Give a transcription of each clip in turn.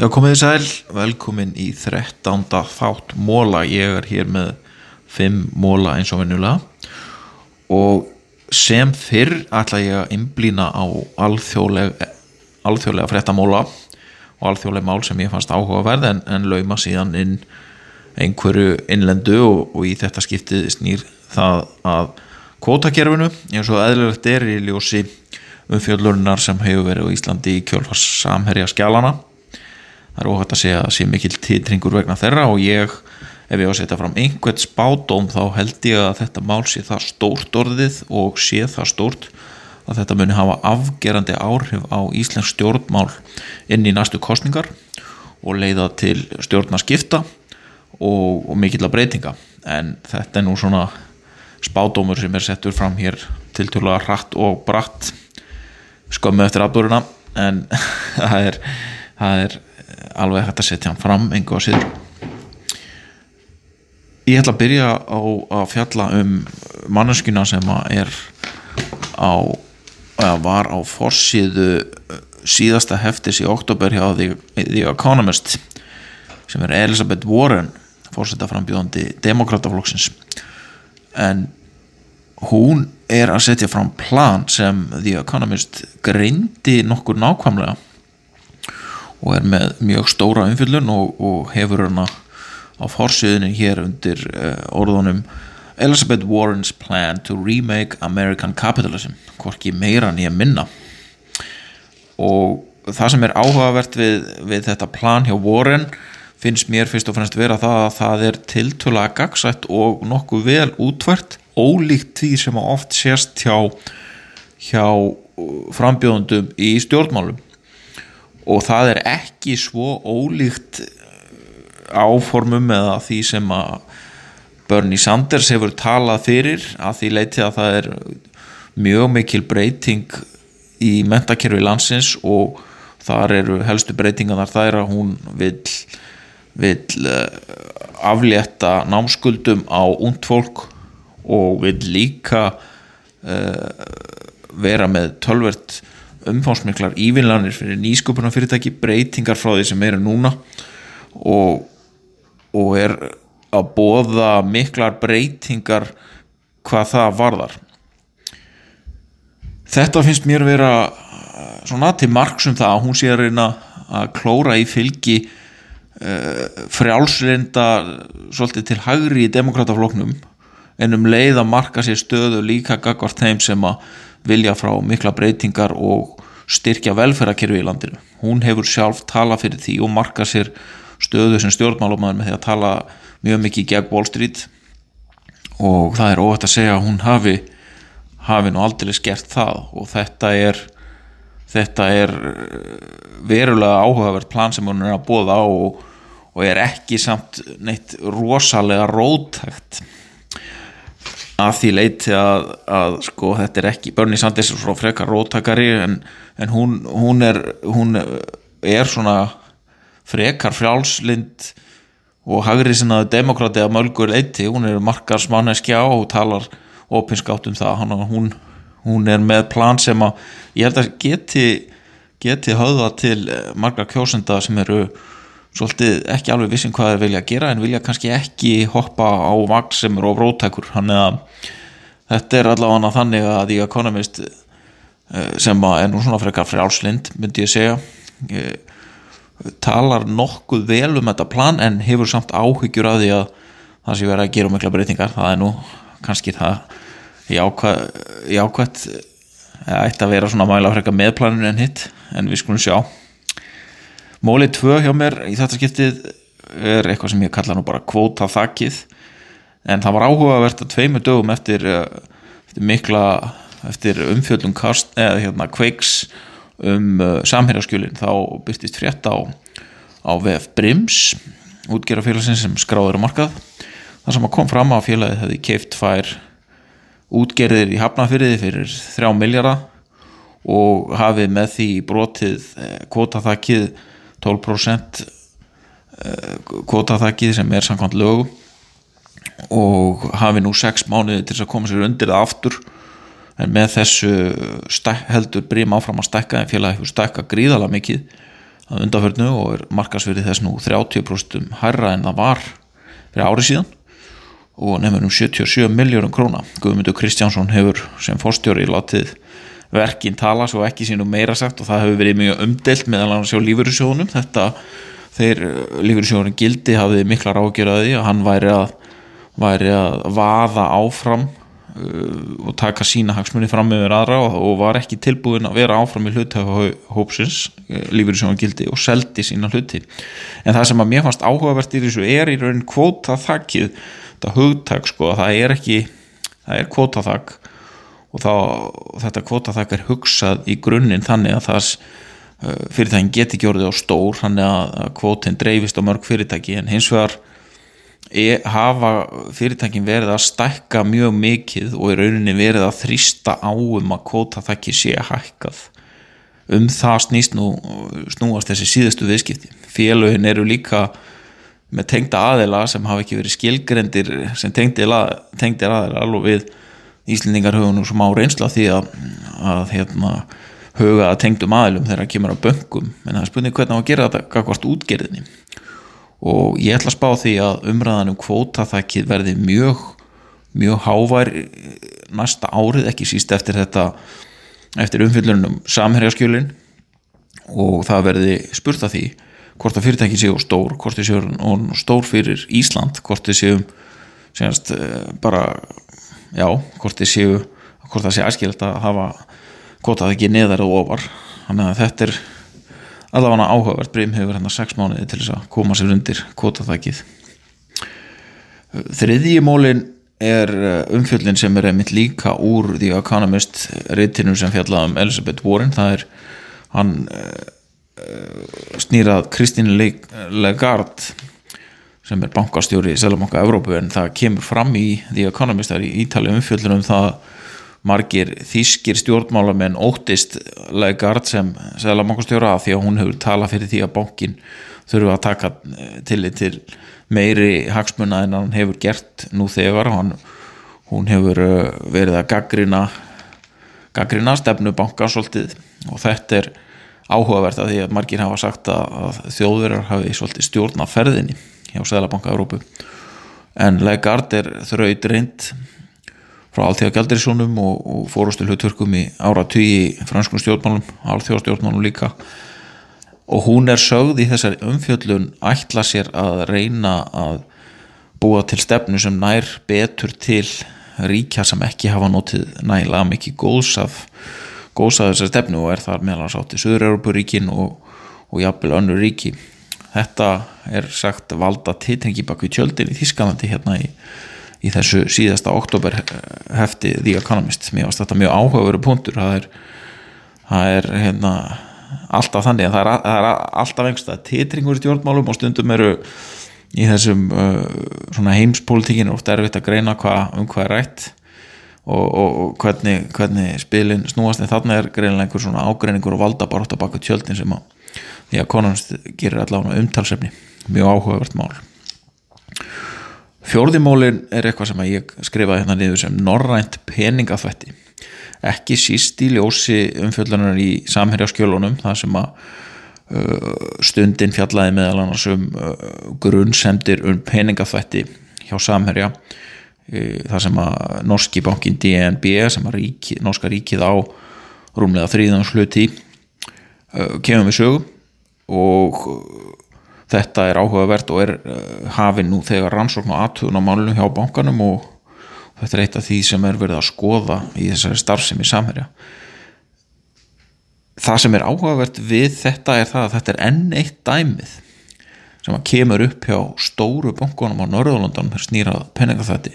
Já, komið þið sæl, velkomin í 13. þátt móla, ég er hér með 5 móla eins og vennulega og sem fyrr ætla ég að innblýna á alþjóðlega, alþjóðlega fréttamóla og alþjóðlega mál sem ég fannst áhugaverð en, en lauma síðan inn einhverju innlendu og, og í þetta skiptið snýr það að kvótakerfinu eins og eðlilegt er í ljósi umfjöldlurinnar sem hefur verið á Íslandi í kjölfars samherja skjálana það er óhægt að segja að sé mikil titringur vegna þeirra og ég ef ég á að setja fram einhvert spádóm þá held ég að þetta mál sé það stórt orðið og sé það stórt að þetta muni hafa afgerandi áhrif á Íslensk stjórnmál inn í næstu kostningar og leiða til stjórnarskipta og, og mikill að breytinga. En þetta er nú svona spádómur sem er settur fram hér til tjóðlega hratt og bratt skömmu eftir afdóruna en það er, það er alveg hægt að setja hann fram engu að síður. Ég ætla að byrja á að fjalla um manneskuna sem er á var á forsiðu síðasta heftis í oktober hjá The, The Economist sem er Elizabeth Warren fórseta frambjóðandi demokrataflokksins en hún er að setja fram plan sem The Economist greindi nokkur nákvæmlega og er með mjög stóra umfyllun og, og hefur hana á fórsíðunni hér undir uh, orðunum Elizabeth Warren's plan to remake American capitalism hvorki meira nýja minna. Og það sem er áhugavert við, við þetta plan hjá Warren finnst mér fyrst og fremst vera það að það er tiltöla gagsætt og nokkuð vel útvært ólíkt því sem oft sést hjá hjá frambjóðundum í stjórnmálum og það er ekki svo ólíkt áformum eða því sem að Bernie Sanders hefur talað fyrir að því leiti að það er mjög mikil breyting í mentakerfi landsins og þar eru helstu breytinganar er að hún vil, vil aflétta námskuldum á ungd fólk og vil líka uh, vera með tölvert umfánsmiklar ívinlanir fyrir nýsköpunar fyrirtæki breytingar frá því sem eru núna og, og er að bóða miklar breytingar hvað það varðar. Þetta finnst mér vera svona til margsum það að hún sé að reyna að klóra í fylgi uh, frjálslinda svolítið til hægri í demokratafloknum en um leið að marka sér stöðu líka gagvart þeim sem að vilja frá mikla breytingar og styrkja velferðarkerfi í landinu. Hún hefur sjálf tala fyrir því og marka sér stöðu sem stjórnmálumæður með því að tala mjög mikið gegn Wall Street. Og það er óvægt að segja að hún hafi, hafi nú aldrei skert það. Og þetta er, þetta er verulega áhugavert plan sem hún er að bóða á og, og er ekki samt neitt rosalega rótækt að því leiti að, að sko þetta er ekki, Bernie Sanders er svona frekar róttakari en, en hún, hún, er, hún er svona frekar frjálslind og hagri sinnaði demokrati að mölgur leiti, hún er margar smanneskja og talar opinskátt um það, hún, hún er með plan sem að ég held að geti geti höfða til margar kjósenda sem eru svolítið ekki alveg vissin hvað þeir vilja gera en vilja kannski ekki hoppa á vagn sem eru á rótækur þannig að þetta er allavega þannig að The Economist sem er nú svona frekar frjálslind myndi ég segja talar nokkuð vel um þetta plan en hefur samt áhyggjur að því að það sé verið að gera mikla breytingar. Það er nú kannski það jákvæmt eða ætti að vera svona mæla frekar með planinu en hitt en við skulum sjá Mólið 2 hjá mér í þetta skiptið er eitthvað sem ég kalla nú bara kvóta þakkið en það var áhugavert að tveimu dögum eftir, eftir mikla eftir umfjöldum kast, eða hérna kveiks um uh, samhérjaskjölin þá byrtist frétt á á VF Brims útgerðarfélagsins sem skráður á markað. Þar sem að kom fram að félagið hefði keift fær útgerðir í hafnafyrði fyrir þrjá miljara og hafið með því brotið kvótaþakkið 12% kvótaþakkið sem er samkvæmt lögum og hafi nú 6 mánuði til að koma sér undir það aftur. En með þessu heldur brím áfram að stekka en félagi hefur stekka gríðala mikið að undarförnu og er markasverið þess nú 30% hærra en það var fyrir árið síðan og nefnir um 77 miljórum króna. Guðmundur Kristjánsson hefur sem fórstjóri látið verkinn tala svo ekki sínum meira sagt og það hefur verið mjög umdelt meðal annars á lífurusjónum þetta þeir lífurusjónum gildi hafið miklar ágjörði að hann væri að, væri að vaða áfram uh, og taka sína hagsmunni fram meður aðra og, og var ekki tilbúin að vera áfram í hluthöfahópsins uh, lífurusjónum gildi og seldi sína hluti. En það sem að mér fannst áhugavert í þessu er í raun kvóta þakkið þetta hugtak sko það er ekki það er kvóta þakk og þá þetta kvotaþak er hugsað í grunninn þannig að það uh, fyrirtækin geti orðið á stór þannig að kvotin dreifist á mörg fyrirtæki. En hins vegar e, hafa fyrirtækin verið að stækka mjög mikið og í rauninni verið að þrýsta á um að kvotaþakki sé hækkað. Um það snýst nú snúast þessi síðustu viðskipti. Félögin eru líka með tengda aðila sem hafa ekki verið skilgrendir sem tengdir aðila alveg við Íslendingar höfum nú smá reynsla því að, að hérna, huga að tengdum aðlum þegar það kemur á böngum en það er spurning hvernig að gera þetta gagvart útgerðinni. Og ég ætla að spá því að umræðanum kvótaþakkið verði mjög mjög hávær næsta árið ekki síst eftir þetta eftir umfyllunum samherjaskjölin. Og það verði spurt að því hvort að fyrirtæki séu stór hvort þið séu stór fyrir Ísland hvort þið séu eh, bara já, hvort séu hvort það sé aðskilt að hafa kvotað ekki neðar og ofar. Þannig að þetta er allavega áhugavert. Brim hefur hérna 6 mánuði til þess að koma sér undir kvotað þriðjimólin er eh, umfjöldin sem er einmitt líka úr The Economist reytinum sem fjallaðum Elizabeth Warren. Það er hann uh, snýrað Kristín Legard sem er bankastjóri í Sælabanka Evrópu en það kemur fram í The Economist í Ítali umfjöldunum það margir þýskir stjórnmálamenn óttist Legard sem Sælabankastjóra því að hún hefur talað fyrir því að bankin þurfa að taka eh, til, til meiri hagsmuna en hann hefur gert nú þegar. Hann, hún hefur eh, verið að gaggrina gaggrina stefnu banka svolítið og þetta er áhugavert að því að margir hafa sagt að þjóðverðar hafi svolítið stjórn á ferðinni hjá Sæðlabanka Európu en Legard er þraut reynd frá allþjóða gældirisónum og, og fórustu hlutverkum í ára tugi franskum stjórnmálum, allþjóðastjórnmálum líka. Og hún er sögð í þessari umfjöllun ætla sér að reyna að búa til stefnu sem nær betur til ríkja sem ekki hafa notið nægilega mikið góðsaf góðsaf þessari stefnu og er þar meðal átti Suður-Európuríkin og, og jafnvel önnur ríki þetta er sagt valda titringi bak við tjöldin í Þískalandi hérna í, í þessu síðasta oktober hefti The Economist. Mér varst þetta mjög áhugaveru punktur. Það er, það er hérna alltaf þannig að það er, það er alltaf einhverstað titringur í stjórnmálum og stundum eru í þessum uh, heimspolítikinu oft erfitt að greina hva, um hvað er rætt og, og, og hvernig, hvernig spilin snúast. En þarna er greinlega einhver svona ágreiningur og valda bara átt að baka tjöldin sem að því að konunst gerir allavega umtalsefni. Mjög áhugavert mál. Fjórðimólin er eitthvað sem ég skrifaði hérna niður sem norrænt peningafætti ekki síst í ljósi umfjöldunar í samherjaskjölunum það sem að uh, stundin fjallaði meðal annars um uh, grunnsendir um peningafætti hjá samherja uh, það sem að norski bankin DNB sem að ríki, norska ríkið á rúmlega þrýðans hluti uh, kemur við sögum og þetta er áhugavert og er eh, hafinn nú þegar rannsókn og aðtugun á málunum hjá bankanum og þetta er eitt af því sem er verið að skoða í þessari starfsemi samherja. Það sem er áhugavert við þetta er það að þetta er enn eitt dæmið sem að kemur upp hjá stóru bankunum á Norðurlundan fyrir snýrað peningafætti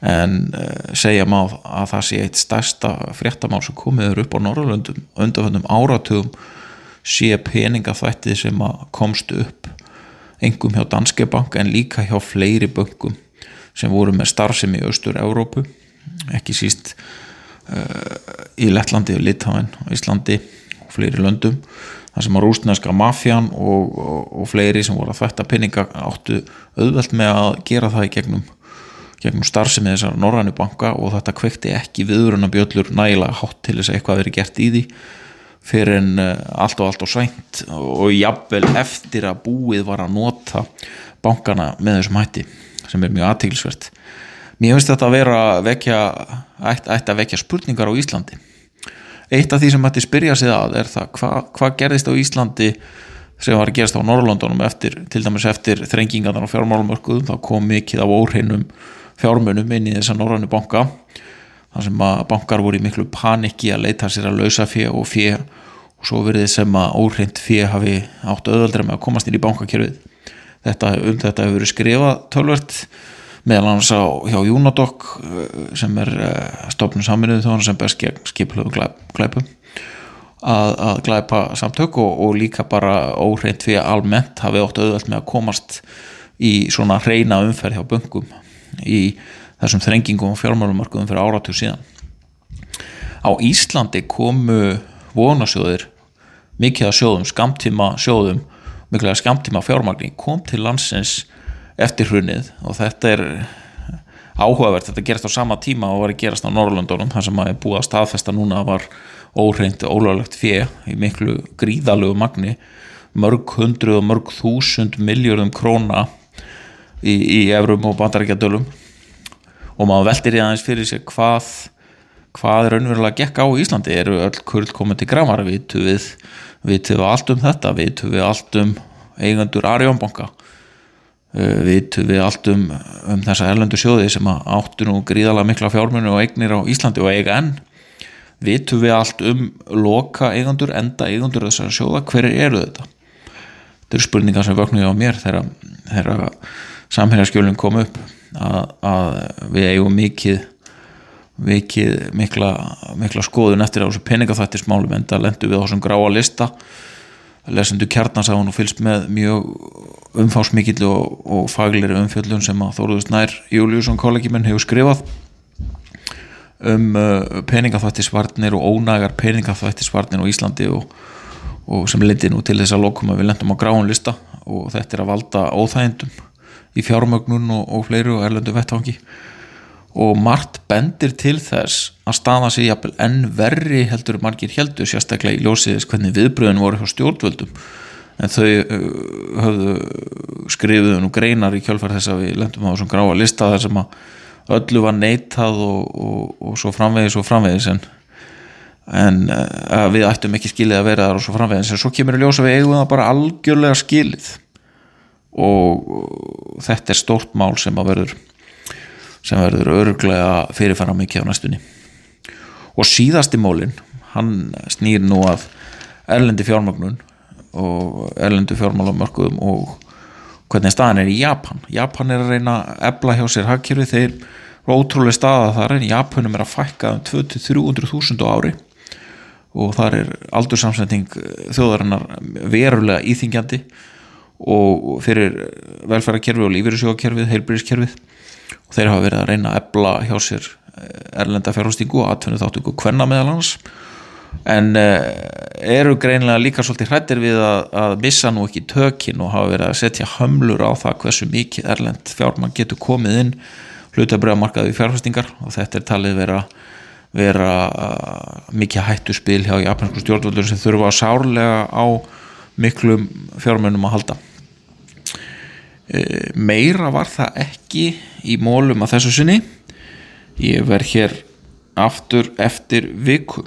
en uh, segja má að það sé eitt stærsta fréttamál sem komiður upp á Norðurlundum undanfjöndum áratugum sé peningafættið sem komst upp engum hjá Danske Bank en líka hjá fleiri böngum sem voru með starfsemi í Östur-Európu ekki síst uh, í Lettlandi og Litáin og Íslandi og fleiri löndum þar sem að rúsneska mafjan og, og, og fleiri sem voru að þetta peninga áttu auðvelt með að gera það í gegnum, gegnum starfsemi þessar Norrænu banka og þetta kvekti ekki viðuruna bjöllur nægilega hátt til þess að eitthvað veri gert í því fyrir en allt og allt og sænt og jafnvel eftir að búið var að nota bankana með þessum hætti sem er mjög aðtíkilsvert mér finnst þetta að vera vekja, ætti ætti að vekja spurningar á Íslandi. Eitt af því sem ætti spyrja sig að er það hvað hva gerðist á Íslandi sem var að gerast á Norrlandunum eftir, til dæmis eftir þrengingarnar á fjármálumörkuðum þá kom mikið af óhreinum fjármunum inn í þessa norrannu banka þar sem að bankar voru í miklu panikki að leita sér að lausa fjö og fjö og svo verið sem að óhreint fjö hafi átt auðvöldra með að komast inn í bankakjörfið þetta, um þetta hefur verið skrifað tölvert meðal annars á hjá Júnadokk sem er eh, stofnum saminuð þó sem best skipilöfu glæpum að, að glæpa samtök og, og líka bara óhreint fyrir almennt hafi ótt auðvelt með að komast í svona reyna umferð hjá böngum í þessum þrengingum og fjármálumarkuðum fyrir áratur síðan. Á Íslandi komu vonasjóðir mikið að sjóðum, skamtíma sjóðum mikilvæga skamtíma fjármagning kom til landsins eftir hrunnið og þetta er áhugavert, þetta gerist á sama tíma og var að gerast á Norrlöndunum, það sem að er búið að staðfesta núna var óhreint ólöglegt fjö í miklu gríðalögu magni mörg hundru og mörg þúsund miljörðum króna í, í eurum og bandarækjadölum og maður veldir í aðeins fyrir sig hvað hvað er raunverulega gekk á Íslandi. Eru öll kurl komið til gramara vitu við, vitu við allt um þetta? Vitu við allt um eigandur Arjónbanka uh, vitu við allt um, um þessa erlendu sjóði sem áttu nú gríðalega mikla fjármunni og eignir á Íslandi og eiga enn? Vitum við allt um loka eigandur, enda eigandur þessara sjóða, hverju eru þetta? Þetta eru spurningar sem vöknuði á mér þegar, þegar samhælarskjölinn kom upp að, að við eigum mikið, mikið mikla, mikla skoðun eftir þessu peningafættismálum en það lendur við á þessum gráa lista. Lesendu kjarnasáðun og fylgst með mjög umfásmikill og, og faglir umfjöldun sem að Þóruðust Nær Júliusson kollegimenn hefur skrifað um uh, peningaþvættisvarnir og ónægar peningaþvættisvarnir á Íslandi og, og sem lendi nú til þess að lokum að við lendum á gráunlista og þetta er að valda óþægindum í fjármögnun og, og fleiri og erlendu vettvangi. Og margt bendir til þess að staða sig jafnvel enn verri heldur margir heldur sérstaklega í ljósiðis hvernig viðbröðin voru hjá stjórnvöldum. En þau höfðu skrifuðu nú greinar í kjálfar þess að við lendum á þessum gráa lista þar sem að öllu var neitað og, og, og svo framvegis og framvegis. En, en uh, við ættum ekki skilið að vera þar og svo framvegis. En svo kemur í ljósa við eigum það bara algjörlega skilið. Og, þetta er stórt mál sem að verður sem verður örglega fyrirfæra mikið á næstunni. Og síðasti mólin hann snýr nú að erlendi fjármagnun og erlendu fjármálamörkuðum og hvernig staðan er í Japan. Japan er að reyna að ebla hjá sér hagkjörfi þeir eru ótrúlega staða þar en Japunum er að fækka um 200-300.000 á ári og þar er aldursamsending þjóðarinnar verulega íþingjandi og fyrir velferðarkerfi og lífyrirsjóðakerfið, heilbyrðiskerfið og þeir hafa verið að reyna að ebla hjá sér erlenda fjárhástingu og atvinnu þáttöku hvenna meðal hans en eru greinlega líka svolítið hrættir við að, að missa nú ekki tökin og hafa verið að setja hömlur á það hversu mikið erlend fjármann getur komið inn hlutabröðamarkaði fjárfestingar. Og þetta er talið vera, vera mikið hættu spil hjá japansku stjórnvöldur sem þurfa sárlega á miklum fjármennum að halda. E, meira var það ekki í mólum að þessu sinni. Ég verð hér aftur eftir viku